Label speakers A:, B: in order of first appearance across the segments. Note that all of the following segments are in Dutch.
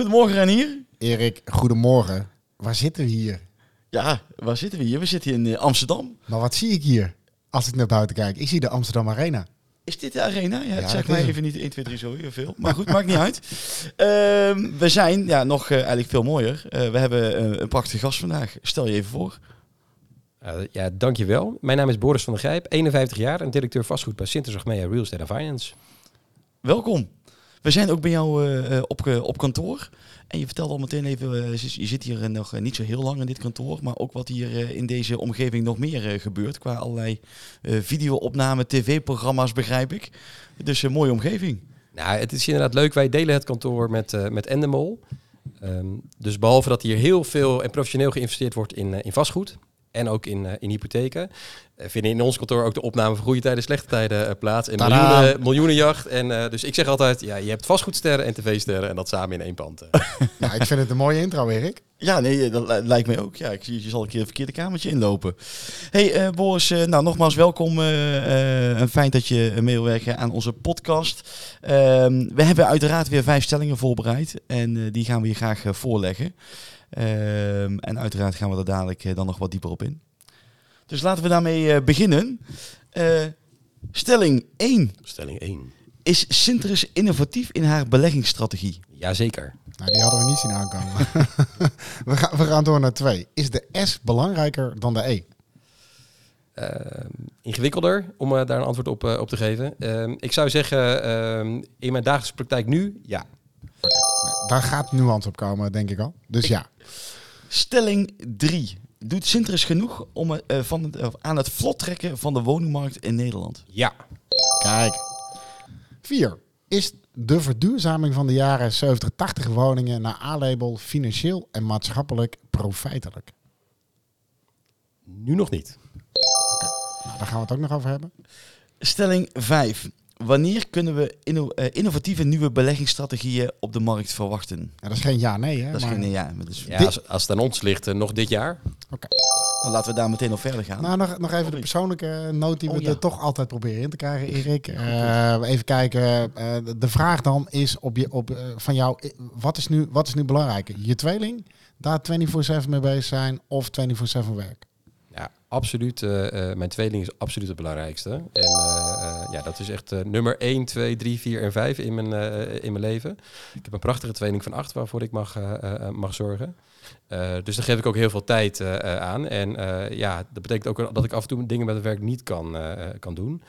A: Goedemorgen Renier.
B: Erik, goedemorgen. Waar zitten we hier?
A: Ja, waar zitten we hier? We zitten in eh, Amsterdam.
B: Maar wat zie ik hier als ik naar buiten kijk? Ik zie de Amsterdam Arena.
A: Is dit de arena? Ja, het
B: Ja,
A: zegt
B: dat
A: mij
B: is hem.
A: even niet 1, 2, 3 zo heel veel. Maar goed, maakt niet uit. Ehm, we zijn ja, nog eh, eigenlijk veel mooier. Eh, we hebben een prachtige gast vandaag. Stel je even voor.
C: Uh, ja, dankjewel. Mijn naam is Boris van der Grijp, 51 jaar en directeur vastgoed bij Sinter Achmea Real Estate and Finance.
A: Welkom. We zijn ook bij jou eh, eh, op, eh, op kantoor. En je vertelde al meteen even, je zit hier nog niet zo heel lang in dit kantoor, maar ook wat hier in deze omgeving nog meer gebeurt qua allerlei eh video-opname, tv-programma's begrijp ik. Dus een mooie omgeving.
C: Nou, het is inderdaad leuk. Wij delen het kantoor met, met Endemol. Um, dus behalve dat hier heel veel en professioneel geïnvesteerd wordt in, in vastgoed en ook in, uh, in hypotheken, uh, vinden in ons kantoor ook de opname van goede tijden, slechte tijden uh, plaats. En miljoenen, miljoenenjacht. En uh, dus ik zeg altijd, ja, je hebt vastgoedsterren en tv-sterren en dat samen in één pand.
B: ja, ik vind het een mooie intro, Erik.
A: Ja, nee, dat lijkt mij ook. Ja, ik zie je zal een keer een verkeerde kamertje inlopen. Hey uh, Boris, uh, nou nogmaals welkom. Uh, fijn dat je mee wil werken aan onze podcast. Ehm, we hebben uiteraard weer vijf stellingen voorbereid en die gaan we je graag voorleggen. Ehm, en uiteraard gaan we er dadelijk dan nog wat dieper op in. Dus laten we daarmee beginnen. stelling 1.
C: Stelling 1.
A: Is Sinterus innovatief in haar beleggingsstrategie?
C: Jazeker.
B: Nou, die hadden we niet zien aankomen. we, gaan, we gaan door naar twee. Is de S belangrijker dan de E?
C: Uh, ingewikkelder om uh, daar een antwoord op, uh, op te geven. Ehm, ik zou zeggen, ehm, in mijn dagelijkse praktijk nu, ja.
B: Daar gaat nuance op komen, denk ik al. Dus
A: ik,
B: ja.
A: Stelling 3. Doet Sinterus genoeg om, van het, aan het vlot trekken van de woningmarkt in Nederland?
C: Ja.
B: Kijk. 4. Is de verduurzaming van de jaren 70, 80 woningen naar A-label financieel en maatschappelijk profijtelijk?
C: Nu nog niet.
B: Nou, daar gaan we het ook nog over hebben.
A: Stelling 5. Wanneer kunnen we inno uh, innovatieve nieuwe beleggingsstrategieën op de markt verwachten?
B: Ja, dat is geen ja-nee, hè?
A: Dat is
B: maar...
A: geen ja. Maar dus
C: ja als, als het aan ons ligt, uh, nog dit jaar.
B: Oké.
A: Okay. Dan laten we daar meteen nog verder gaan.
B: Nou, nog, nog even de persoonlijke noot die we oh, ja. er toch altijd proberen in te krijgen, Erik. Uh, even kijken. de vraag dan is op je, op, van jou, wat is, nu, wat is nu belangrijker? Je tweeling, daar 24-7 mee bezig zijn of 24-7 werk?
C: Absoluut. Uh, uh, mijn tweeling is absoluut het belangrijkste. En uh, ja, dat is echt nummer 1, 2, 3, 4 en 5 in mijn, in mijn leven. Ik heb een prachtige tweeling van 8 waarvoor ik mag, mag zorgen. Dus daar geef ik ook heel veel tijd aan. En ja, dat betekent ook dat ik af en toe dingen met het werk niet kan, kan doen.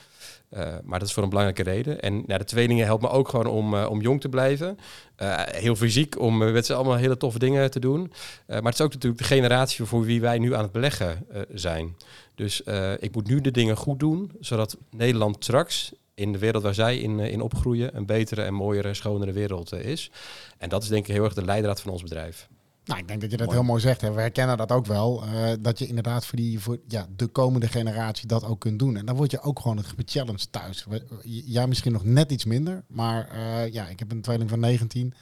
C: Maar dat is voor een belangrijke reden. En de tweelingen helpt me ook gewoon om, om jong te blijven. Heel fysiek, om met z'n allemaal hele toffe dingen te doen. maar het is ook natuurlijk de generatie voor wie wij nu aan het beleggen zijn. Dus ik moet nu de dingen goed doen, zodat Nederland straks in de wereld waar zij in, in opgroeien een betere en mooiere, schonere wereld is. En dat is denk ik heel erg de leidraad van ons bedrijf.
B: Nou, ik denk dat je dat mooi. heel mooi zegt. Hè. We herkennen dat ook wel. Uh, dat je inderdaad voor, die, voor ja, de komende generatie dat ook kunt doen. En dan word je ook gewoon gechallenged thuis. Jij misschien nog net iets minder. Maar uh, ja, ik heb een tweeling van 19.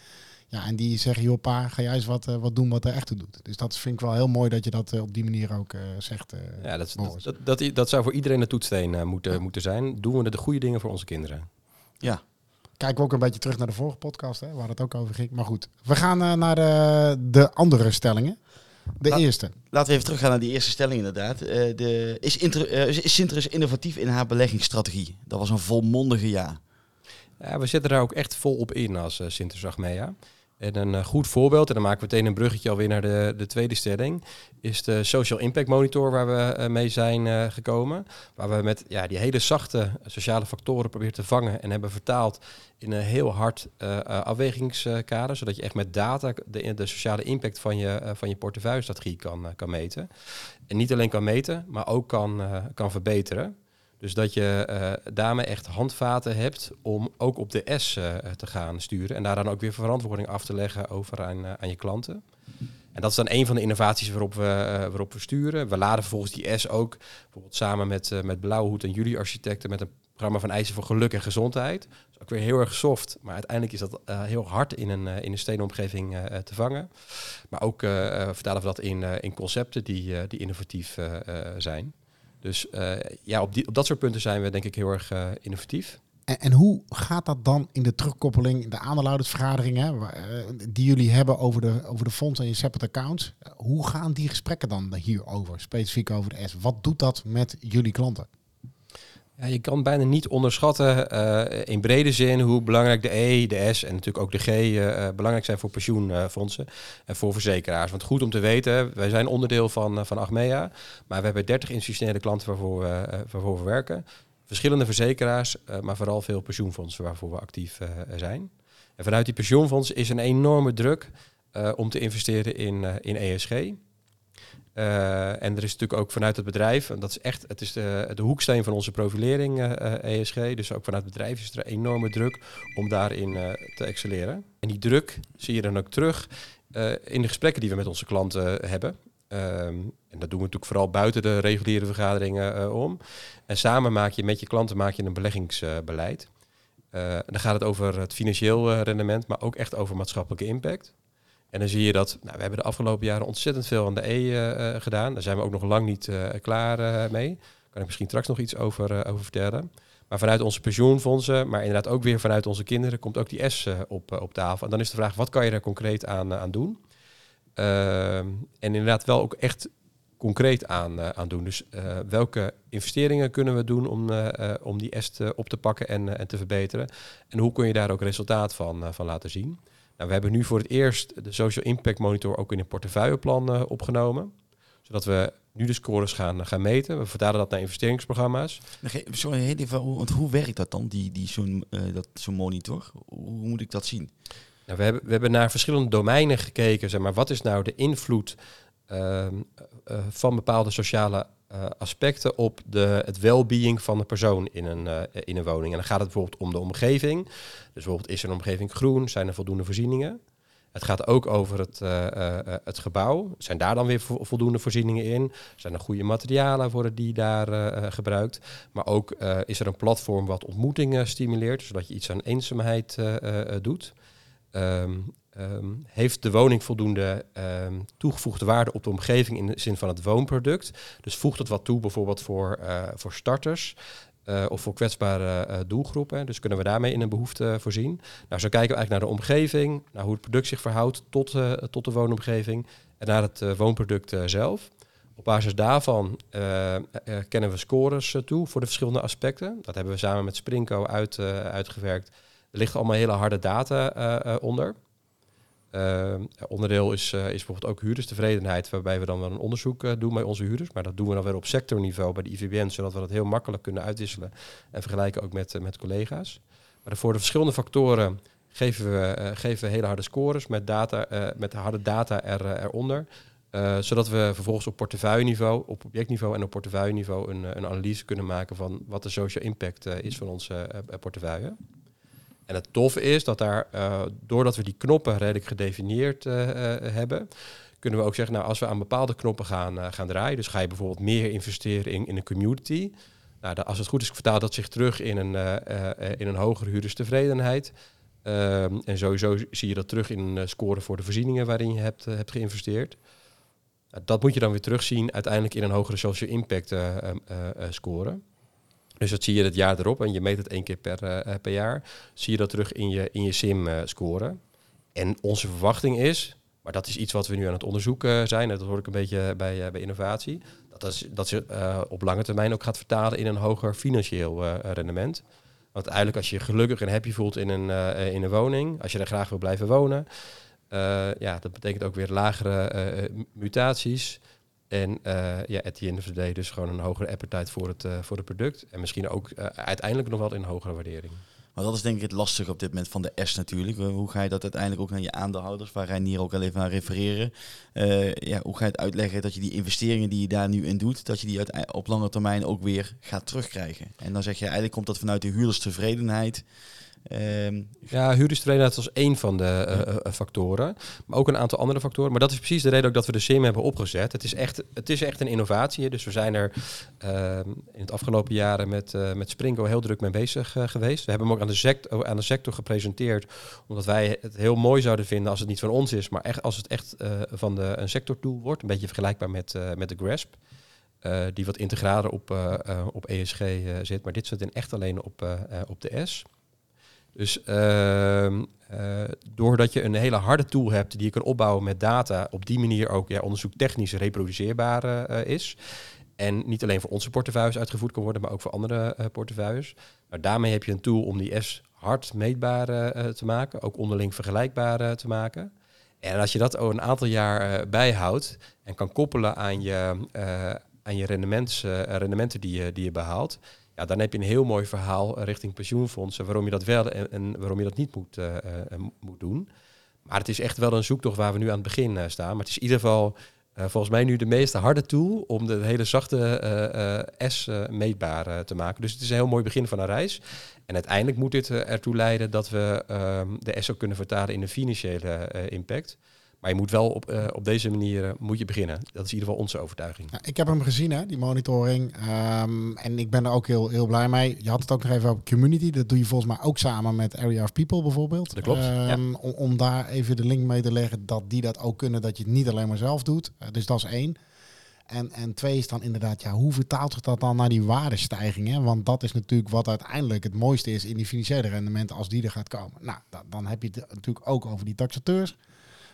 B: Ja, en die zeggen, joh pa, ga jij eens wat, uh, wat doen wat er echt toe doet. Dus dat vind ik wel heel mooi dat je dat op die manier ook zegt.
C: ja, dat, dat, dat, dat, dat zou voor iedereen een toetssteen moeten, ja. moeten zijn. Doen we de goede dingen voor onze kinderen.
A: Ja,
B: Kijken we ook een beetje terug naar de vorige podcast, hè, waar het ook over ging. Maar goed, we gaan uh, naar de, de andere stellingen. De
A: La
B: eerste.
A: Laten we even teruggaan naar die eerste stelling inderdaad. Uh, de, is, uh, is Sinterus innovatief in haar beleggingsstrategie? Dat was een volmondige ja.
C: ja we zetten daar ook echt vol op in als uh, Achmea. En een uh, goed voorbeeld, en dan maken we meteen een bruggetje alweer naar de, de tweede stelling, is de Social Impact Monitor waar we uh, mee zijn uh, gekomen. Waar we met ja, die hele zachte sociale factoren proberen te vangen en hebben vertaald in een heel hard afwegingskader, zodat je echt met data de, de sociale impact van je, van je portefeuille-strategie kan, kan meten. En niet alleen kan meten, maar ook kan, kan verbeteren. Dus dat je uh, daarmee echt handvaten hebt om ook op de S uh, te gaan sturen. En daar dan ook weer verantwoording af te leggen over aan, uh, aan je klanten. En dat is dan een van de innovaties waarop we, waarop we sturen. We laden vervolgens die S ook bijvoorbeeld samen met, met Blauwhoed en jullie architecten met een programma van eisen voor geluk en gezondheid. Dus ook weer heel erg soft, maar uiteindelijk is dat heel hard in een, in een te vangen. Maar ook vertalen we dat in, in concepten die, die innovatief zijn. Dus uh, ja, op, die, op dat soort punten zijn we denk ik heel erg uh, innovatief.
B: En, en hoe gaat dat dan in de terugkoppeling, in de aandeelhoudersvergaderingen eh, die jullie hebben over de, over de fondsen en je separate accounts? Hoe gaan die gesprekken dan hierover, specifiek over de S? Wat doet dat met jullie klanten?
C: Ja, je kan bijna niet onderschatten uh, in brede zin hoe belangrijk de E, de S en natuurlijk ook de G uh, belangrijk zijn voor pensioenfondsen en voor verzekeraars. Want goed om te weten, wij zijn onderdeel van, van Achmea, maar we hebben 30 institutionele klanten waarvoor we, waarvoor we werken. Verschillende verzekeraars, maar vooral veel pensioenfondsen waarvoor we actief zijn. En vanuit die pensioenfondsen is een enorme druk om te investeren in, in ESG. Uh, en er is natuurlijk ook vanuit het bedrijf, en dat is echt, het is de, de hoeksteen van onze profilering ESG. Eh, e dus ook vanuit het bedrijf is er enorme druk om daarin te excelleren. En die druk zie je dan ook terug in de gesprekken die we met onze klanten hebben. Um, en dat doen we natuurlijk vooral buiten de reguliere vergaderingen om. En samen maak je met je klanten maak je een beleggingsbeleid. dan gaat het over het financieel rendement, maar ook echt over maatschappelijke impact. En dan zie je dat, nou, we hebben de afgelopen jaren ontzettend veel aan de E uh, gedaan. Daar zijn we ook nog lang niet uh, klaar mee. Daar kan ik misschien straks nog iets over, over vertellen. Maar vanuit onze pensioenfondsen, maar inderdaad ook weer vanuit onze kinderen, komt ook die S op, op tafel. En dan is de vraag, wat kan je daar concreet aan, aan doen? Ehm, en inderdaad wel ook echt concreet aan, aan doen. Dus welke investeringen kunnen we doen om, om die S op te pakken en, en te verbeteren? En hoe kun je daar ook resultaat van, van laten zien? Nou, we hebben nu voor het eerst de Social Impact Monitor ook in een portefeuilleplan uh, opgenomen. Zodat we nu de scores gaan, gaan meten. We vertalen dat naar investeringsprogramma's.
A: Sorry, heel even, want hoe werkt dat dan, die, die, zo'n uh, zo monitor? Hoe moet ik dat zien?
C: Nou, we, hebben, we hebben naar verschillende domeinen gekeken. Zeg maar, wat is nou de invloed uh, van bepaalde sociale uh, aspecten op de, het well-being van de persoon in een, uh, in een woning. En dan gaat het bijvoorbeeld om de omgeving. Dus bijvoorbeeld is er een omgeving groen, zijn er voldoende voorzieningen. Het gaat ook over het, uh, het gebouw. Zijn daar dan weer vo voldoende voorzieningen in? Zijn er goede materialen worden die daar gebruikt? Maar ook is er een platform wat ontmoetingen stimuleert, zodat je iets aan eenzaamheid doet. Um, Um, heeft de woning voldoende um, toegevoegde waarde op de omgeving in de zin van het woonproduct? Dus voegt het wat toe bijvoorbeeld voor, uh, voor starters uh, of voor kwetsbare uh, doelgroepen? Dus kunnen we daarmee in een behoefte voorzien? Nou, zo kijken we eigenlijk naar de omgeving, naar hoe het product zich verhoudt tot, tot de woonomgeving en naar het woonproduct zelf. Op basis daarvan kennen we scores toe voor de verschillende aspecten. Dat hebben we samen met Sprinko uit, uitgewerkt. Er ligt allemaal hele harde data onder. Uh, onderdeel is, uh, is bijvoorbeeld ook huurderstevredenheid, waarbij we dan wel een onderzoek uh, doen bij onze huurders. Maar dat doen we dan weer op sectorniveau bij de IVBN, zodat we dat heel makkelijk kunnen uitwisselen en vergelijken ook met, met collega's. Maar voor de verschillende factoren geven we, geven we hele harde scores met, data, met harde data er, eronder. zodat we vervolgens op portefeuilleniveau, op objectniveau en op portefeuilleniveau een, een analyse kunnen maken van wat de social impact is van onze portefeuille. En het toffe is dat daar, uh, doordat we die knoppen redelijk gedefinieerd uh, hebben, kunnen we ook zeggen, nou, als we aan bepaalde knoppen gaan, gaan draaien, dus ga je bijvoorbeeld meer investeren in, in een community. Nou, als het goed is, vertaalt dat zich terug in een, in een hogere huurderstevredenheid. Ehm, en sowieso zie je dat terug in een score voor de voorzieningen waarin je hebt, hebt geïnvesteerd. Nou, dat moet je dan weer terugzien uiteindelijk in een hogere social impact score. Dus dat zie je het jaar erop en je meet het één keer per, uh, per jaar. Zie je dat terug in je, in je SIM-score. Eh, en onze verwachting is, maar dat is iets wat we nu aan het onderzoeken zijn, dat hoor ik een beetje bij, bij innovatie, dat, is, dat ze op lange termijn ook gaat vertalen in een hoger financieel rendement. Want eigenlijk als je gelukkig en happy voelt in een, in een woning, als je er graag wil blijven wonen, ja, dat betekent ook weer lagere mutaties. En uh, ja, at the end dus gewoon een hogere appetite voor het, uh, voor het product. En misschien ook uh, uiteindelijk nog wel in hogere waardering.
A: Maar dat is denk ik het lastige op dit moment van de S natuurlijk. Hoe ga je dat uiteindelijk ook naar je aandeelhouders, waar Reinier ook al even aan refereren. ja, hoe ga je het uitleggen dat je die investeringen die je daar nu in doet, dat je die op lange termijn ook weer gaat terugkrijgen. En dan zeg je eigenlijk komt dat vanuit de huurderstevredenheid.
C: Um, ja, huurderstevredenheid was één van de uh, factoren. Maar ook een aantal andere factoren. Maar dat is precies de reden ook dat we de SIM hebben opgezet. Het is echt, het is echt een innovatie. Dus we zijn er uh, in het afgelopen jaren met, uh, met Springo heel druk mee bezig geweest. We hebben hem ook aan de, sector, aan de sector gepresenteerd. Omdat wij het heel mooi zouden vinden als het niet van ons is. Maar echt als het echt van de, een sectortool wordt. Een beetje vergelijkbaar met, met de GRASP. die wat integraler op, op ESG zit. Maar dit zit in echt alleen op, op de S. Dus ehm, doordat je een hele harde tool hebt die je kan opbouwen met data, op die manier ook ja, onderzoek technisch reproduceerbaar is. En niet alleen voor onze portefeuilles uitgevoerd kan worden, maar ook voor andere portefeuilles. Maar daarmee heb je een tool om die S hard meetbaar uh, te maken, ook onderling vergelijkbaar uh, te maken. En als je dat een aantal jaar uh, bijhoudt en kan koppelen aan je, aan je rendementen die je, die je behaalt, ja, dan heb je een heel mooi verhaal richting pensioenfondsen waarom je dat wel en, waarom je dat niet moet, moet doen. Maar het is echt wel een zoektocht waar we nu aan het begin staan. Maar het is in ieder geval volgens mij nu de meest harde tool om de hele zachte S meetbaar te maken. Dus het is een heel mooi begin van een reis. En uiteindelijk moet dit ertoe leiden dat we ehm, de S ook kunnen vertalen in een financiële impact. Maar je moet wel op, uh, op deze manier uh, moet je beginnen. Dat is in ieder geval onze overtuiging.
B: Ja, ik heb hem gezien, hè, die monitoring. Um, en ik ben er ook heel, heel blij mee. Je had het ook nog even over community. Dat doe je volgens mij ook samen met Area of People bijvoorbeeld.
C: Dat klopt. Um,
B: ja. om, om, daar even de link mee te leggen dat die dat ook kunnen. Dat je het niet alleen maar zelf doet. Uh, dus dat is één. En, en twee is dan inderdaad, ja, hoe vertaalt zich dat dan naar die waardestijging? Hè? Want dat is natuurlijk wat uiteindelijk het mooiste is in die financiële rendementen als die er gaat komen. Nou, dan, dan heb je het natuurlijk ook over die taxateurs.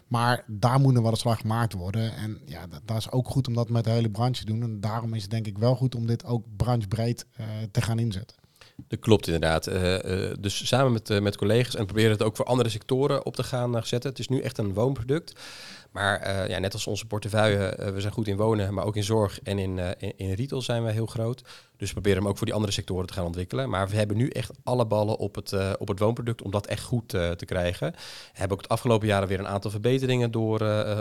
B: Maar daar moet er wel een slag gemaakt worden. En ja, dat, dat, is ook goed om dat met de hele branche te doen. En daarom is het denk ik wel goed om dit ook branchebreed uh, te gaan inzetten.
C: Dat klopt inderdaad. Uh, uh, dus samen met, met collega's en proberen het ook voor andere sectoren op te gaan zetten. Het is nu echt een woonproduct. Maar ja, net als onze portefeuille, we zijn goed in wonen, maar ook in zorg en in, in, in, retail zijn we heel groot. Dus we proberen hem ook voor die andere sectoren te gaan ontwikkelen. Maar we hebben nu echt alle ballen op het, op het woonproduct om dat echt goed te krijgen. We hebben ook het afgelopen jaren weer een aantal verbeteringen door,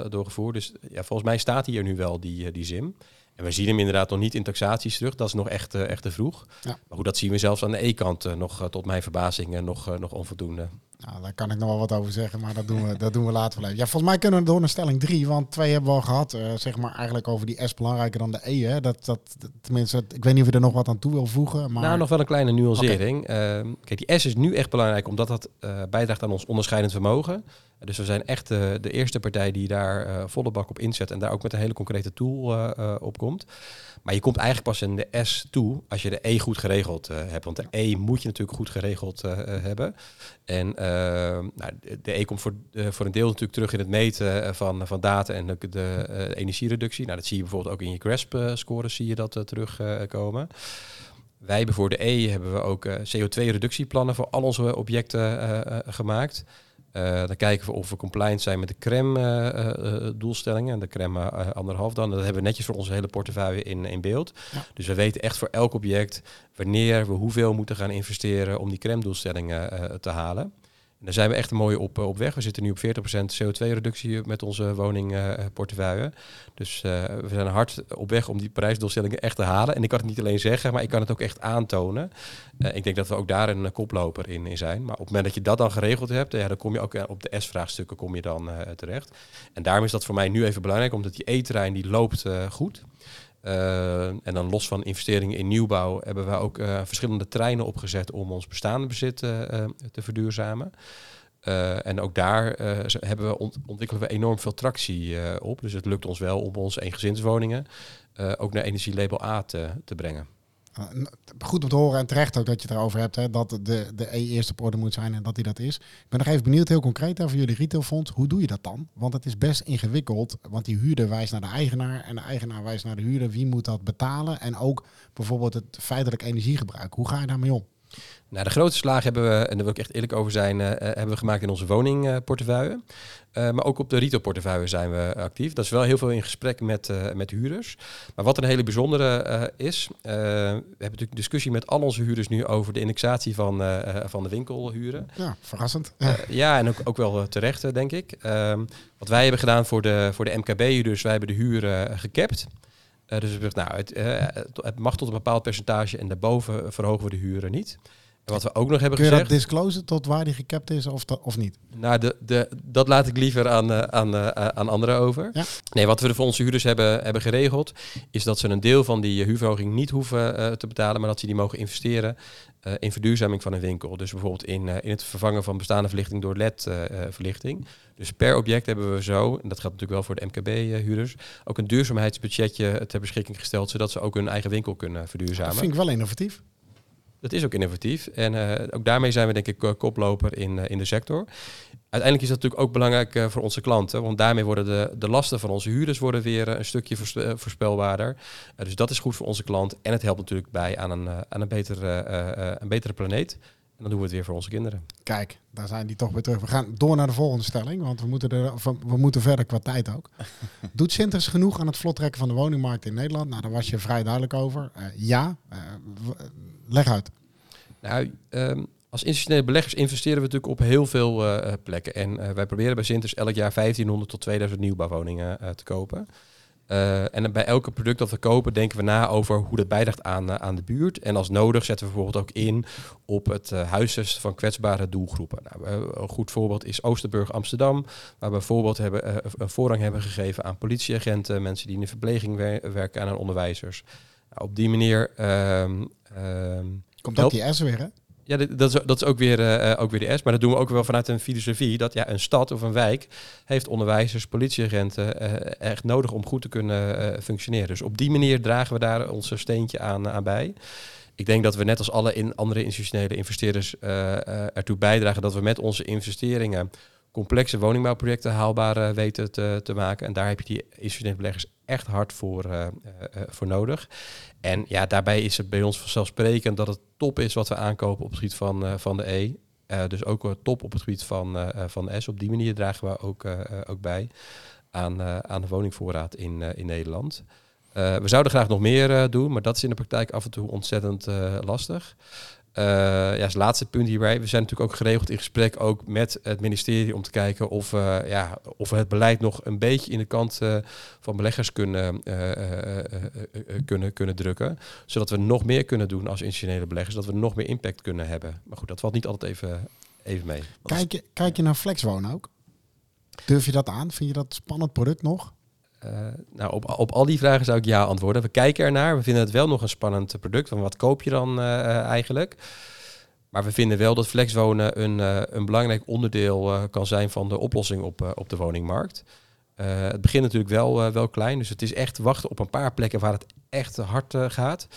C: doorgevoerd. Dus ja, volgens mij staat hier nu wel die, die ZIM. En we zien hem inderdaad nog niet in taxaties terug. Dat is nog echt, echt te vroeg. Ja. Maar hoe dat zien we zelfs aan de E-kant nog, tot mijn verbazing, nog, nog onvoldoende.
B: Nou, daar kan ik nog wel wat over zeggen, maar dat doen we, dat doen we later wel even. Ja, volgens mij kunnen we door naar stelling drie, want twee hebben we al gehad. Uh, zeg maar eigenlijk over die S belangrijker dan de E. Hè? Dat, dat, tenminste, ik weet niet of je er nog wat aan toe wil voegen. Maar...
C: Nou, nog wel een kleine nuancering. Okay. Uh, kijk, die S is nu echt belangrijk omdat dat uh, bijdraagt aan ons onderscheidend vermogen. Dus we zijn echt de, de eerste partij die daar uh, volle bak op inzet en daar ook met een hele concrete tool uh, op komt. Maar je komt eigenlijk pas in de S toe als je de E goed geregeld hebt. Want de E moet je natuurlijk goed geregeld hebben. En nou, de E komt voor, voor een deel natuurlijk terug in het meten van, van data en de, de energiereductie. Nou, dat zie je bijvoorbeeld ook in je GRASP-scores zie je dat terugkomen. Wij voor de E hebben we ook CO2-reductieplannen voor al onze objecten gemaakt. Uh, dan kijken we of we compliant zijn met de CREM-doelstellingen. Uh, en de CREM anderhalf dan. Dat hebben we netjes voor onze hele portefeuille in, in beeld. Ja. Dus we weten echt voor elk object wanneer we hoeveel moeten gaan investeren om die CREM-doelstellingen te halen. En daar zijn we echt een mooie op, op weg. We zitten nu op 40% CO2-reductie met onze woningportefeuille. dus uh, we zijn hard op weg om die prijsdoelstellingen echt te halen. En ik kan het niet alleen zeggen, maar ik kan het ook echt aantonen. Uh, ik denk dat we ook daar een koploper in, in, zijn. Maar op het moment dat je dat dan geregeld hebt, ja, dan kom je ook op de S-vraagstukken kom je dan terecht. En daarom is dat voor mij nu even belangrijk, omdat die E-trein die loopt goed. Uh, en dan los van investeringen in nieuwbouw hebben we ook uh, verschillende treinen opgezet om ons bestaande bezit uh, te verduurzamen. en ook daar hebben we ont ontwikkelen we enorm veel tractie op. Dus het lukt ons wel om onze eengezinswoningen ook naar energielabel A te, te brengen.
B: Goed om te horen en terecht ook dat je het erover hebt, hè, dat de, de E eerst op orde moet zijn en dat die dat is. Ik ben nog even benieuwd, heel concreet over jullie retailfonds. Hoe doe je dat dan? Want het is best ingewikkeld, want die huurder wijst naar de eigenaar en de eigenaar wijst naar de huurder. Wie moet dat betalen? En ook bijvoorbeeld het feitelijk energiegebruik. Hoe ga je daarmee om?
C: Nou, de grootste slag hebben we, en daar wil ik echt eerlijk over zijn, uh, hebben we gemaakt in onze woningportefeuille. Uh, maar ook op de retailportefeuille zijn we actief. Dat is wel heel veel in gesprek met, uh, met huurders. Maar wat een hele bijzondere is, we hebben natuurlijk discussie met al onze huurders nu over de indexatie van, van de winkelhuren.
B: Ja, verrassend.
C: ja, en ook, ook wel terecht, denk ik. Ehm, wat wij hebben gedaan voor de, voor de MKB-huurders, wij hebben de huren gekapt. Dus we zeggen, nou, het, het, mag tot een bepaald percentage en daarboven verhogen we de huren niet. En wat we ook nog hebben
B: Kun je dat
C: gezegd...
B: disclosen tot waar die gekapt is of, dat- of niet?
C: Nou, de, de, dat laat ik liever aan, eh, aan, eh, aan anderen over.
B: Ja.
C: Nee, wat we voor onze huurders hebben, hebben geregeld, is dat ze een deel van die eh, huurverhoging niet hoeven eh, te betalen, maar dat ze die mogen investeren eh, in verduurzaming van een winkel. Dus bijvoorbeeld in, eh, in het vervangen van bestaande verlichting door LED-verlichting. dus per object hebben we zo, en dat geldt natuurlijk wel voor de MKB-huurders, ook een duurzaamheidsbudgetje ter beschikking gesteld, zodat ze ook hun eigen winkel kunnen
B: Dat
C: verduurzamen.
B: vind ik wel innovatief.
C: Dat is ook innovatief. En eh, ook daarmee zijn we denk ik eh, koploper in, eh, in de sector. Uiteindelijk is dat natuurlijk ook belangrijk eh, voor onze klanten. Want daarmee worden de, de lasten van onze huurders worden weer een stukje voors- voorspelbaarder. Dus dat is goed voor onze klant. En het helpt natuurlijk bij aan een, aan een, betere, eh, eh, een betere planeet. En dan doen we het weer voor onze kinderen.
B: Kijk, daar zijn die toch weer terug. We gaan door naar de volgende stelling, want we moeten, er, we moeten verder qua tijd ook. Doet Sinters genoeg aan het vlottrekken van de woningmarkt in Nederland? Nou, daar was je vrij duidelijk over. Eh, ja, Eh, leg uit.
C: Nou, ehm, als institutionele beleggers investeren we natuurlijk op heel veel eh, eh, plekken. En eh, wij proberen bij Sinters elk jaar 1500 tot 2000 nieuwbouwwoningen te kopen. En bij elke product dat we kopen denken we na over hoe dat bijdraagt aan, aan de buurt. En als nodig zetten we bijvoorbeeld ook in op het huisvesten van kwetsbare doelgroepen. Nou, een goed voorbeeld is Oosterburg Amsterdam, waar we bijvoorbeeld hebben, een voorrang hebben gegeven aan politieagenten, mensen die in de verpleging wer- werken en aan onderwijzers. Op die manier ehm, ehm,
B: Komt ook die S weer, hè?
C: ja, dat is, dat is ook, weer, eh, eh, ook weer de S. Maar dat doen we ook wel vanuit een filosofie. Dat ja, een stad of een wijk heeft onderwijzers, politieagenten eh, echt nodig om goed te kunnen functioneren. Dus op die manier dragen we daar ons steentje aan, aan bij. Ik denk dat we net als alle in andere institutionele investeerders ertoe bijdragen dat we met onze investeringen complexe woningbouwprojecten haalbaar weten te, te maken. En daar heb je die institutionele beleggers echt hard voor, eh, eh, eh, voor nodig. En ja, daarbij is het bij ons vanzelfsprekend dat het top is wat we aankopen op het gebied van, van de E. Dus ook top op het gebied van, van de S. Op die manier dragen we ook, ook bij aan, aan de woningvoorraad in, in Nederland. We zouden graag nog meer doen, maar dat is in de praktijk af en toe ontzettend lastig. Eh, ja, als laatste punt hierbij. We zijn natuurlijk ook geregeld in gesprek ook met het ministerie om te kijken of, eh, ja, of we het beleid nog een beetje in de kant eh, van beleggers kunnen, kunnen, kunnen drukken. Zodat we nog meer kunnen doen als institutionele beleggers. Dat we nog meer impact kunnen hebben. Maar goed, dat valt niet altijd even, even mee.
B: Kijk je, kijk je naar flexwonen ook? Durf je dat aan? Vind je dat spannend product nog?
C: Eh, nou, op, op al die vragen zou ik ja antwoorden. We kijken ernaar. We vinden het wel nog een spannend product. Want wat koop je dan eh, eh, eigenlijk? Maar we vinden wel dat flexwonen een, een belangrijk onderdeel kan zijn van de oplossing op, op de woningmarkt. Eh, het begint natuurlijk wel, eh, wel klein. Dus het is echt wachten op een paar plekken waar het echt hard eh, gaat.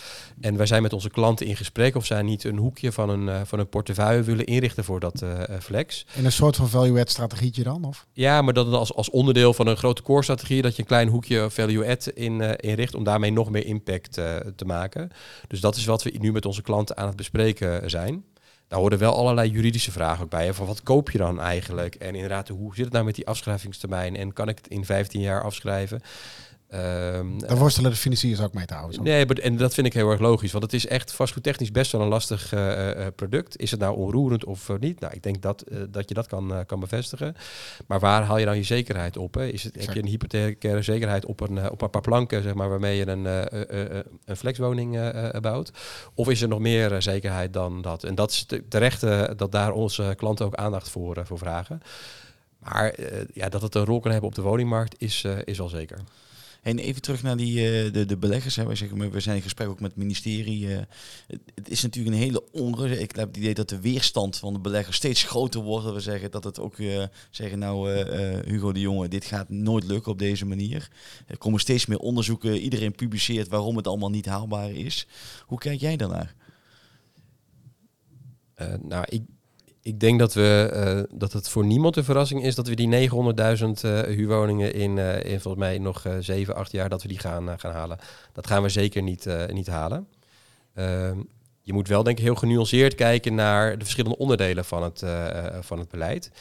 C: En wij zijn met onze klanten in gesprek of zij niet een hoekje van een, van een portefeuille willen inrichten voor dat flex.
B: In een soort van value-add strategietje dan? Of?
C: Ja, maar dat als, als onderdeel van een grote core-strategie, dat je een klein hoekje value-add in, inricht om daarmee nog meer impact te maken. Dus dat is wat we nu met onze klanten aan het bespreken zijn. Daar horen wel allerlei juridische vragen ook bij. Van wat koop je dan eigenlijk? En inderdaad, hoe zit het nou met die afschrijvingstermijn? En kan ik het in 15 jaar afschrijven? Ehm,
B: Daar worstelen de financiers ook mee trouwens.
C: Nee, maar- en dat vind ik heel erg logisch. Want het is echt vastgoedtechnisch best wel een lastig eh, eh, product. Is het nou onroerend of eh, niet? Nou, ik denk dat, eh, dat je dat kan, eh, kan bevestigen. Maar waar haal je dan je zekerheid op? Hè? Is het, heb je een hypothecaire zekerheid op een, eh, op een paar planken, zeg maar, waarmee je een, eh, eh, eh, een flexwoning eh, eh, bouwt? Of is er nog meer eh, zekerheid dan dat? En dat is te- terecht eh, dat daar onze klanten ook aandacht voor, eh, voor vragen. Maar eh, ja, dat het een rol kan hebben op de woningmarkt is, eh, is wel zeker.
A: En even terug naar die, eh, de, de beleggers. Hè. Wij zeggen, we zijn in gesprek ook met het ministerie. eh, het, is natuurlijk een hele onrust. Ik heb het idee dat de weerstand van de beleggers steeds groter wordt. Dat we zeggen dat het ook eh, zeggen, nou Hugo de Jonge, dit gaat nooit lukken op deze manier. Er komen steeds meer onderzoeken. Iedereen publiceert waarom het allemaal niet haalbaar is. Hoe kijk jij daarnaar?
C: Nou, ik, ik denk dat, we, eh, dat het voor niemand een verrassing is dat we die 900.000 eh, huurwoningen in, eh, in volgens mij nog eh 7, 8 jaar dat we die gaan, gaan halen. Dat gaan we zeker niet, niet halen. Ehm, je moet wel denk ik heel genuanceerd kijken naar de verschillende onderdelen van het, van het beleid.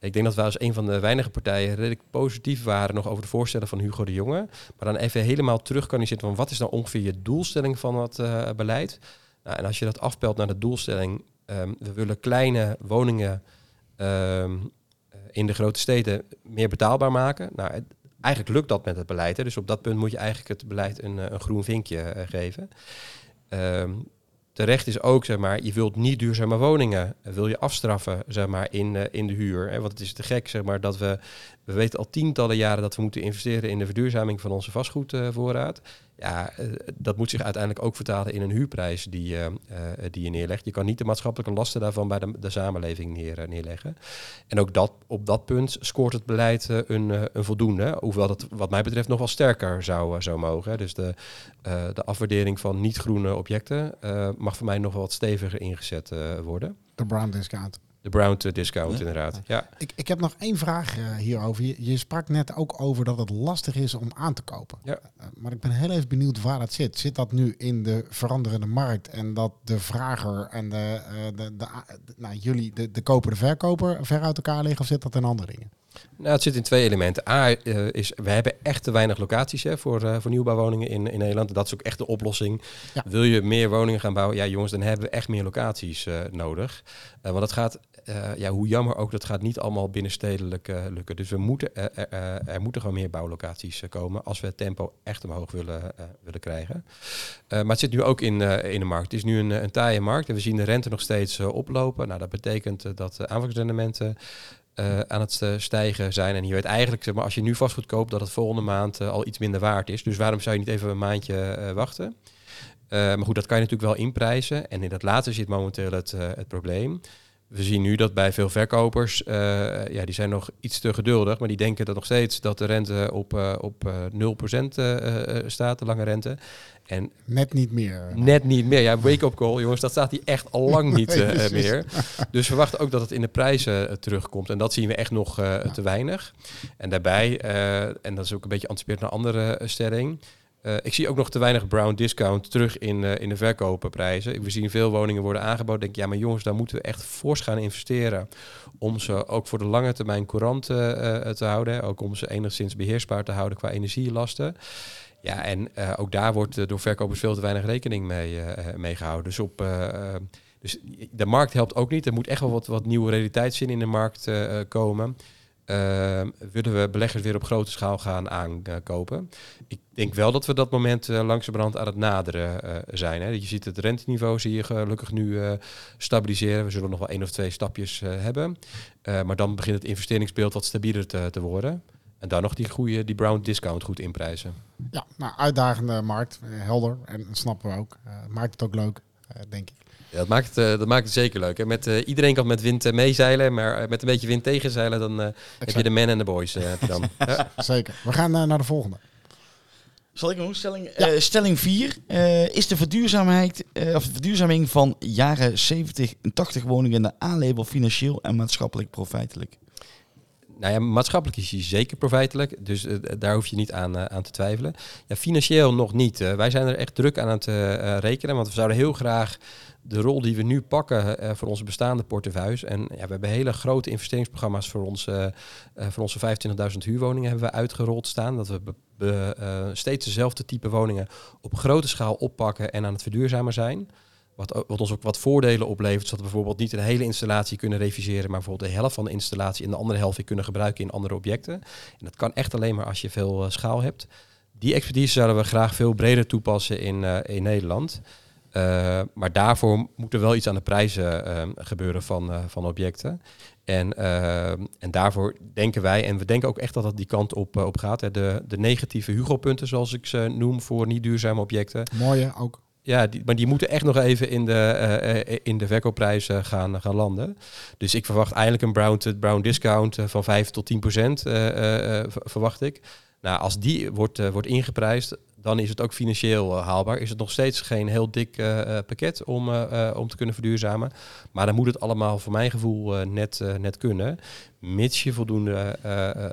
C: Ik denk dat wij als een van de weinige partijen redelijk positief waren nog over de voorstellen van Hugo de Jonge. Maar dan even helemaal terug kan je zitten van wat is nou ongeveer je doelstelling van eh, beleid? Nou, en als je dat afpelt naar de doelstelling, ehm, we willen kleine woningen ehm, eh, in de grote steden meer betaalbaar maken. Nou, eigenlijk lukt dat met het beleid. Hè? Dus op dat punt moet je eigenlijk het beleid een, eh, een groen vinkje eh, geven. Ehm, terecht is ook, zeg maar, je wilt niet duurzame woningen, wil je afstraffen, zeg maar, in, in de huur. Hè? Want het is te gek, zeg maar, dat we, we weten al tientallen jaren dat we moeten investeren in de verduurzaming van onze vastgoedvoorraad. Uh, ja, uh, dat moet zich uiteindelijk ook vertalen in een huurprijs die, die je neerlegt. Je kan niet de maatschappelijke lasten daarvan bij de, de samenleving neer, neerleggen. En ook dat, op dat punt scoort het beleid een, een voldoende. Hoewel dat wat mij betreft nog wel sterker zou, zou mogen. Dus de, de afwaardering van niet-groene objecten mag voor mij nog wel wat steviger ingezet worden.
B: De discount.
C: De brown discount, inderdaad. Ja.
B: Ik, ik heb nog één vraag uh, hierover. Je, je, sprak net ook over dat het lastig is om aan te kopen.
C: Ja.
B: Uh, maar ik ben heel even benieuwd waar dat zit. Zit dat nu in de veranderende markt en dat de vrager en de, uh, de, de, nou, jullie, de, de koper, de verkoper, ver uit elkaar liggen? Of zit dat in andere dingen?
C: Nou, het zit in twee elementen. A uh, is, we hebben echt te weinig locaties hè, voor, uh, voor nieuwbouwwoningen in, in Nederland. Dat is ook echt de oplossing. Ja. Wil je meer woningen gaan bouwen? Ja, jongens, dan hebben we echt meer locaties uh, nodig. want dat gaat, ja, hoe jammer ook, dat gaat niet allemaal binnenstedelijk lukken. Dus we moeten, er moeten gewoon meer bouwlocaties komen als we het tempo echt omhoog willen, willen krijgen. maar het zit nu ook in, in de markt. Het is nu een, een taaie markt en we zien de rente nog steeds oplopen. Nou, dat betekent dat aanvangsrendementen uh, aan het stijgen zijn. En je weet eigenlijk, zeg maar, als je nu vastgoed koopt, dat het volgende maand al iets minder waard is. Dus waarom zou je niet even een maandje wachten? maar goed, dat kan je natuurlijk wel inprijzen. En in dat laatste zit momenteel het, het probleem. We zien nu dat bij veel verkopers, ja, die zijn nog iets te geduldig, maar die denken dat nog steeds dat de rente op, op 0% staat, de lange rente. En
B: net niet meer.
C: Net niet meer. Ja, wake-up call, jongens, dat staat hier echt al lang niet nee, meer. Dus we verwachten ook dat het in de prijzen terugkomt. En dat zien we echt nog ja. te weinig. En daarbij, en dat is ook een beetje anticipeerd naar andere stelling. Ik zie ook nog te weinig brown discount terug in, in de verkopenprijzen. We zien veel woningen worden aangeboden. Denk ja, maar jongens, daar moeten we echt fors gaan investeren. Om ze ook voor de lange termijn courant te houden. Ook om ze enigszins beheersbaar te houden qua energielasten. Ja, en ook daar wordt door verkopers veel te weinig rekening mee, mee gehouden. Dus, op, dus de markt helpt ook niet. Er moet echt wel wat, wat nieuwe realiteitszin in de markt komen. Willen we beleggers weer op grote schaal gaan aankopen? Ik denk wel dat we dat moment langzamerhand aan het naderen zijn. Hè. Je ziet het renteniveau zie je gelukkig nu stabiliseren. We zullen nog wel één of twee stapjes hebben. maar dan begint het investeringsbeeld wat stabieler te, te worden. En dan nog die goede, die brown discount goed inprijzen.
B: Ja, nou, uitdagende markt, helder. En dat snappen we ook. Maakt het ook leuk, denk ik.
C: Ja, dat maakt het, uh, dat maakt het zeker leuk. Hè? Met, iedereen kan met wind meezeilen, maar met een beetje wind tegenzeilen, dan heb je de men en de boys. dan.
B: ja. Zeker. We gaan naar de volgende.
A: Zal ik nog stelling? Ja. stelling 4. is de verduurzaamheid, of de verduurzaming van jaren 70 en 80 woningen de aanlabel financieel en maatschappelijk profijtelijk?
C: nou ja, maatschappelijk is hij zeker profijtelijk, dus uh, daar hoef je niet aan, uh, aan te twijfelen. Ja, financieel nog niet. Uh, wij zijn er echt druk aan het rekenen, want we zouden heel graag de rol die we nu pakken voor onze bestaande portefeuilles. En ja, we hebben hele grote investeringsprogramma's voor, ons, voor onze 25.000 huurwoningen hebben we uitgerold staan. Dat we steeds dezelfde type woningen op grote schaal oppakken en aan het verduurzamen zijn. Wat, wat, ons ook wat voordelen oplevert. Zodat we bijvoorbeeld niet een hele installatie kunnen reviseren, maar bijvoorbeeld de helft van de installatie en de andere helft weer kunnen gebruiken in andere objecten. En dat kan echt alleen maar als je veel schaal hebt. Die expertise zouden we graag veel breder toepassen in, in Nederland. Uh, maar daarvoor moet er wel iets aan de prijzen gebeuren van, van objecten. En, en daarvoor denken wij, en we denken ook echt dat dat die kant op, op gaat. Hè. De, de negatieve Hugo-punten, zoals ik ze noem, voor niet duurzame objecten.
B: Mooie ook.
C: Ja, die, maar die moeten echt nog even in de, uh, in de verkoopprijs uh, gaan, gaan landen. Dus ik verwacht eigenlijk een brown, brown discount van 5 tot 10 procent, verwacht ik. Nou, als die wordt, wordt ingeprijsd, dan is het ook financieel uh, haalbaar. Is het nog steeds geen heel dik uh, pakket om, om te kunnen verduurzamen. Maar dan moet het allemaal voor mijn gevoel net, net kunnen. Mits je voldoende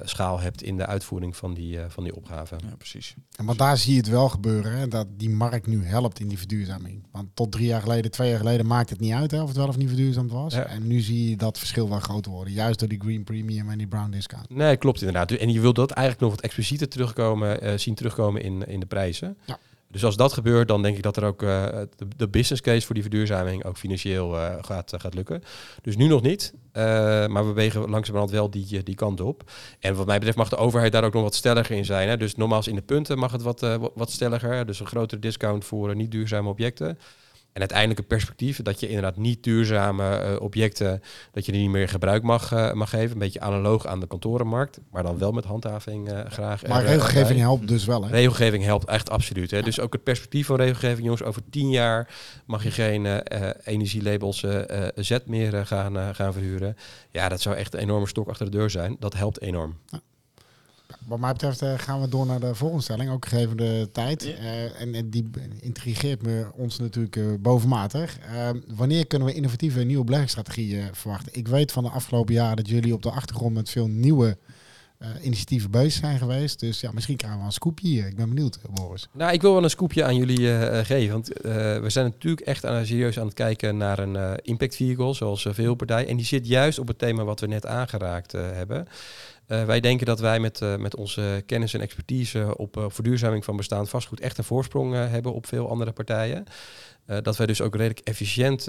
C: schaal hebt in de uitvoering van die, van die opgave.
A: Ja, precies.
B: En maar daar zie je het wel gebeuren, hè, dat die markt nu helpt in die verduurzaming. Want tot drie jaar geleden, twee jaar geleden maakte het niet uit hè, of het wel of niet verduurzaamd was. Ja. En nu zie je dat verschil wel groter worden. Juist door die green premium en die brown discount.
C: Nee, klopt inderdaad. En je wilt dat eigenlijk nog wat explicieter terugkomen, zien terugkomen in, in de prijzen.
B: Ja.
C: Dus als dat gebeurt, dan denk ik dat er ook uh, de, business case voor die verduurzaming ook financieel uh, gaat, uh, gaat lukken. Dus nu nog niet, maar we wegen langzamerhand wel die, die kant op. En wat mij betreft mag de overheid daar ook nog wat stelliger in zijn. Hè? Dus nogmaals, in de punten mag het wat, wat stelliger. Dus een grotere discount voor niet duurzame objecten. En uiteindelijk een perspectief dat je inderdaad niet duurzame eh, objecten, dat je die niet meer gebruik mag, uh, mag geven. Een beetje analoog aan de kantorenmarkt, maar dan wel met handhaving uh, graag.
B: Maar regelgeving helpt dus wel, hè?
C: Regelgeving helpt echt absoluut. Hè? Ja. Dus ook het perspectief van regelgeving, jongens, over tien jaar mag je geen energielabels Z meer gaan, gaan verhuren. Ja, dat zou echt een enorme stok achter de deur zijn. Dat helpt enorm. Ja.
B: Wat mij betreft uh, gaan we door naar de volgende stelling, ook gegeven de tijd. Ja. Uh, en, en, die intrigeert me ons natuurlijk uh, bovenmatig. wanneer kunnen we innovatieve nieuwe beleggingsstrategieën verwachten? Ik weet van de afgelopen jaren dat jullie op de achtergrond met veel nieuwe initiatieven bezig zijn geweest. Dus ja, misschien krijgen we een scoopje hier. Ik ben benieuwd, Boris.
C: Nou, ik wil wel een scoopje aan jullie geven. Want we zijn natuurlijk echt aan, serieus aan het kijken naar een impact vehicle, zoals veel partijen. En die zit juist op het thema wat we net aangeraakt hebben. Uh, wij denken dat wij met, uh, met onze kennis en expertise op uh, verduurzaming van bestaand vastgoed echt een voorsprong hebben op veel andere partijen. Dat wij dus ook redelijk efficiënt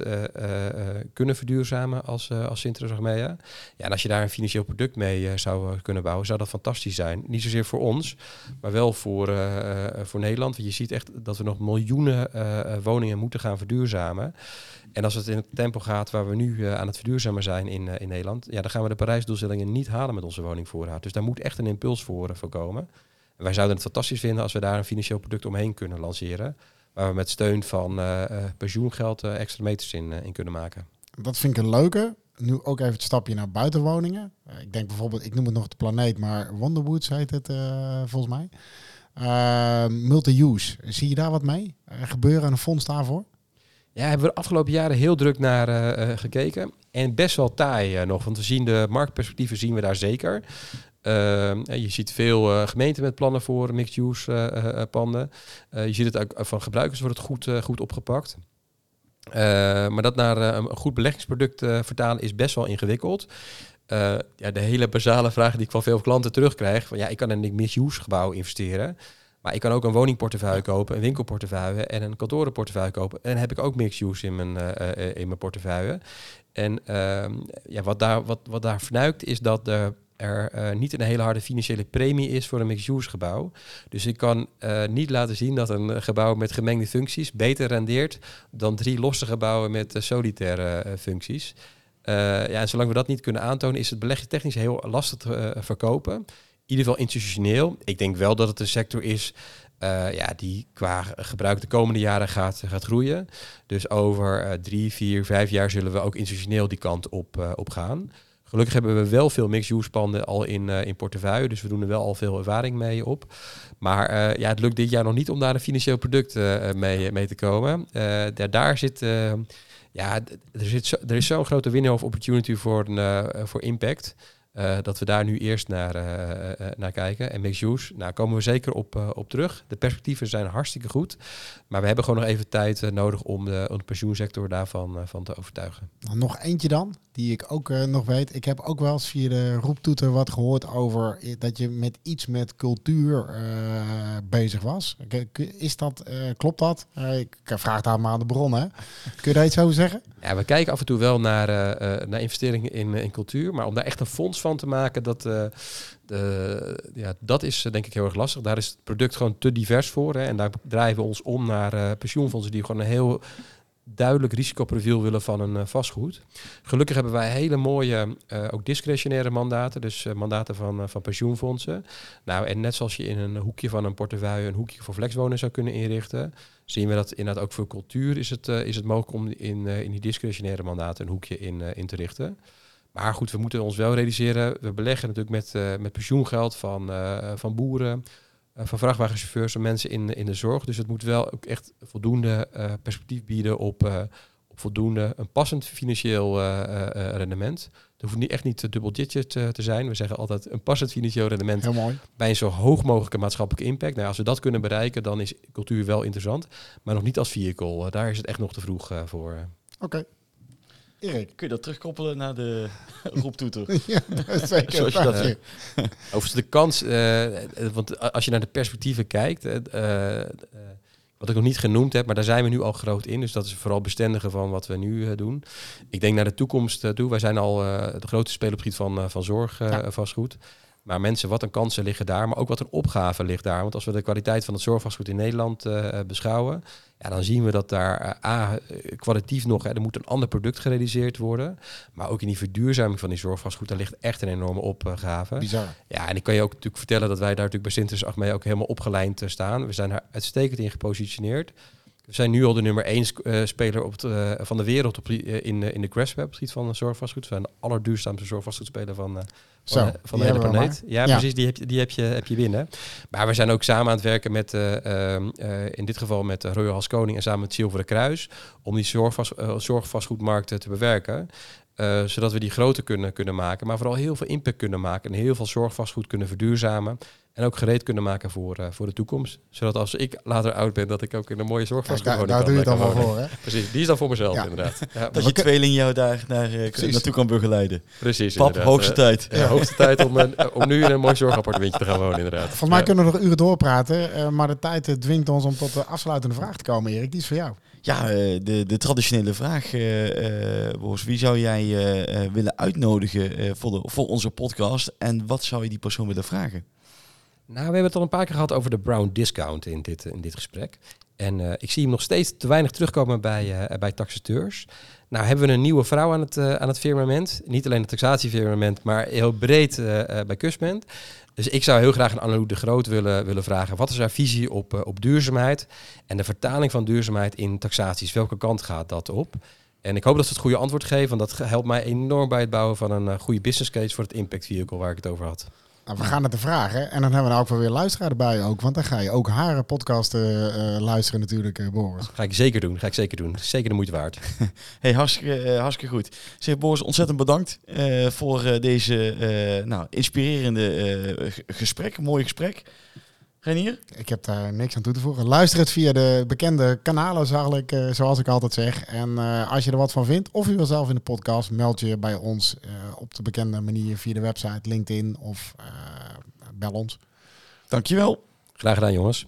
C: kunnen verduurzamen als, als Sintra Ja, en als je daar een financieel product mee zou kunnen bouwen, zou dat fantastisch zijn. Niet zozeer voor ons, maar wel voor, voor Nederland. Want je ziet echt dat we nog miljoenen woningen moeten gaan verduurzamen. En als het in het tempo gaat waar we nu aan het verduurzamen zijn in, in Nederland, ja, dan gaan we de Parijsdoelstellingen niet halen met onze woningvoorraad. Dus daar moet echt een impuls voor, voor komen. En wij zouden het fantastisch vinden als we daar een financieel product omheen kunnen lanceren. Waar we met steun van pensioengeld extra meters in, in kunnen maken.
B: Dat vind ik een leuke. Nu ook even het stapje naar buitenwoningen. ik denk bijvoorbeeld, ik noem het nog de planeet, maar Wonderwoods heet het volgens mij. Multi-use. Zie je daar wat mee? gebeuren een fonds daarvoor?
C: Ja, hebben we de afgelopen jaren heel druk naar uh, gekeken. En best wel taai nog, want we zien de marktperspectieven zien we daar zeker. Je ziet veel gemeenten met plannen voor mixed-use panden. je ziet het ook van gebruikers wordt het goed, goed opgepakt. maar dat naar een goed beleggingsproduct vertalen is best wel ingewikkeld. ja, de hele basale vraag die ik van veel klanten terugkrijg: van ja, ik kan in een mixed-use gebouw investeren. Maar ik kan ook een woningportefeuille kopen, een winkelportefeuille en een kantorenportefeuille kopen. En heb ik ook mixed use in mijn, in mijn portefeuille. En uh, ja, wat, daar, wat, wat daar vernuikt is dat er, er uh, niet een hele harde financiële premie is voor een mixed use gebouw. Dus ik kan niet laten zien dat een gebouw met gemengde functies beter rendeert dan drie losse gebouwen met solitaire functies. ja, en zolang we dat niet kunnen aantonen, is het beleggingstechnisch heel lastig te verkopen ieder geval institutioneel. Ik denk wel dat het een sector is ja, die qua gebruik de komende jaren gaat, gaat groeien. Dus over drie, vier, vijf jaar zullen we ook institutioneel die kant op, uh, op gaan. Gelukkig hebben we wel veel mixed-use panden al in, in portefeuille, dus we doen er wel al veel ervaring mee op. Maar ja, het lukt dit jaar nog niet om daar een financieel product mee, mee te komen. daar, daar zit ja, er, zit er is zo'n grote window of opportunity voor, een, voor impact. Dat we daar nu eerst naar, naar kijken. En mixed use, nou komen we zeker op, op terug. De perspectieven zijn hartstikke goed. Maar we hebben gewoon nog even tijd nodig om de, om de pensioensector daarvan van te overtuigen.
B: Nou, nog eentje dan, die ik ook nog weet. Ik heb ook wel eens via de roeptoeter wat gehoord over dat je met iets met cultuur bezig was. Is dat, klopt dat? ik vraag daar maar aan de bron, hè? Kun je daar iets over zeggen?
C: Ja, we kijken af en toe wel naar, naar investeringen in, in cultuur. Maar om daar echt een fonds van te maken, dat, de, ja, dat is eh, denk ik heel erg lastig. Daar is het product gewoon te divers voor. Hè, en daar draaien we ons om naar pensioenfondsen die gewoon een heel duidelijk risicoprofiel willen van een uh, vastgoed. Gelukkig hebben wij hele mooie, uh, ook discretionaire mandaten, dus uh, mandaten van, van pensioenfondsen. Nou, en net zoals je in een hoekje van een portefeuille een hoekje voor flexwonen zou kunnen inrichten, zien we dat inderdaad ook voor cultuur is het, is het mogelijk om in, in die discretionaire mandaten een hoekje in, in te richten. Maar goed, we moeten ons wel realiseren. We beleggen natuurlijk met, met pensioengeld van, van boeren, van vrachtwagenchauffeurs en mensen in, in de zorg. Dus het moet wel ook echt voldoende perspectief bieden op, op voldoende een passend financieel rendement. Het hoeft niet echt niet dubbel digit te zijn. We zeggen altijd een passend financieel rendement
B: Heel mooi.
C: bij een zo hoog mogelijke maatschappelijke impact. Nou, als we dat kunnen bereiken, dan is cultuur wel interessant. Maar nog niet als vehicle. daar is het echt nog te vroeg voor.
B: Oké. Erik.
A: Kun je dat terugkoppelen naar de roeptoeter?
B: ja, zeker. Zoals je dat,
C: uh, over de kans, uh, want als je naar de perspectieven kijkt, uh, wat ik nog niet genoemd heb, maar daar zijn we nu al groot in. Dus dat is vooral bestendigen van wat we nu doen. Ik denk naar de toekomst toe. Wij zijn al de grootste speler op het gebied van, van zorg ja. vastgoed. Maar mensen, wat een kansen liggen daar, maar ook wat een opgave ligt daar. Want als we de kwaliteit van het zorgvastgoed in Nederland uh, beschouwen, ja, dan zien we dat daar uh, A, kwalitatief nog, hè, er moet een ander product gerealiseerd worden. Maar ook in die verduurzaming van die zorgvastgoed, daar ligt echt een enorme opgave.
B: Bizar.
C: Ja, en ik kan je ook natuurlijk vertellen dat wij daar natuurlijk bij Sinters Achmee ook helemaal opgelijnd staan. We zijn daar uitstekend in gepositioneerd. We zijn nu al de nummer één uh, speler op het, uh, van de wereld op, uh, in, in de Grassweb, op het gebied van zorgvastgoed. We zijn de allerduurzaamste zorgvastgoedspeler van, van,
B: Zo,
C: van de hele planeet. Ja, ja, precies, die heb, je, die heb je, heb je binnen. Maar we zijn ook samen aan het werken met, ehm, in dit geval met Royal Haskoning en samen met Zilveren Kruis, om die zorgvast, zorgvastgoedmarkt te bewerken. Uh, zodat we die groter kunnen, kunnen maken, maar vooral heel veel impact kunnen maken en heel veel zorgvastgoed kunnen verduurzamen. En ook gereed kunnen maken voor, uh, voor de toekomst. Zodat als ik later oud ben, dat ik ook in een mooie zorgvastgoedwoning
B: ja, daar, daar doe je het allemaal voor, hè?
C: Precies, die is dan voor mezelf ja. inderdaad.
A: Ja, dat je tweeling jou daar naar, uh, naartoe kan begeleiden.
C: Precies,
A: Pap, hoogste tijd.
C: Ja, hoogste tijd om, om nu in een mooi zorgappartementje te gaan wonen, inderdaad.
B: Volgens mij kunnen we nog uren doorpraten, maar de tijd dwingt ons om tot de afsluitende vraag te komen, Erik. Die is voor jou.
A: Ja, de, de traditionele vraag, Boris. Wie zou jij willen uitnodigen voor, de, voor onze podcast? En wat zou je die persoon willen vragen?
C: Nou, we hebben het al een paar keer gehad over de Brown Discount in dit, in dit gesprek. En uh, ik zie hem nog steeds te weinig terugkomen bij, uh, bij taxateurs. Nou hebben we een nieuwe vrouw aan het, aan het firmament. Niet alleen het taxatiefirmament, maar heel breed bij Cusment. Dus ik zou heel graag aan Annelou de Groot willen, willen vragen... wat is haar visie op, op duurzaamheid en de vertaling van duurzaamheid in taxaties? Welke kant gaat dat op? En ik hoop dat ze het goede antwoord geven, want dat helpt mij enorm bij het bouwen van een goede business case voor het impact vehicle waar ik het over had.
B: Nou, we gaan het te vragen. En dan hebben we nou ook wel weer luisteraar erbij ook. Want dan ga je ook haar podcast uh, luisteren natuurlijk, uh, Boris.
C: Ga ik zeker doen. Ga ik zeker doen. Zeker de moeite waard.
A: hey, hartstikke, hartstikke goed. Zeg Boris, ontzettend bedankt voor deze nou, inspirerende gesprek. Mooi gesprek. Renier?
B: Ik heb daar niks aan toe te voegen. Luister het via de bekende kanalen, zakelijk, uh, zoals ik altijd zeg. En uh, als je er wat van vindt, of je wil zelf in de podcast, meld je bij ons uh, op de bekende manier via de website, LinkedIn of bel ons.
A: Dankjewel.
C: Graag gedaan, jongens.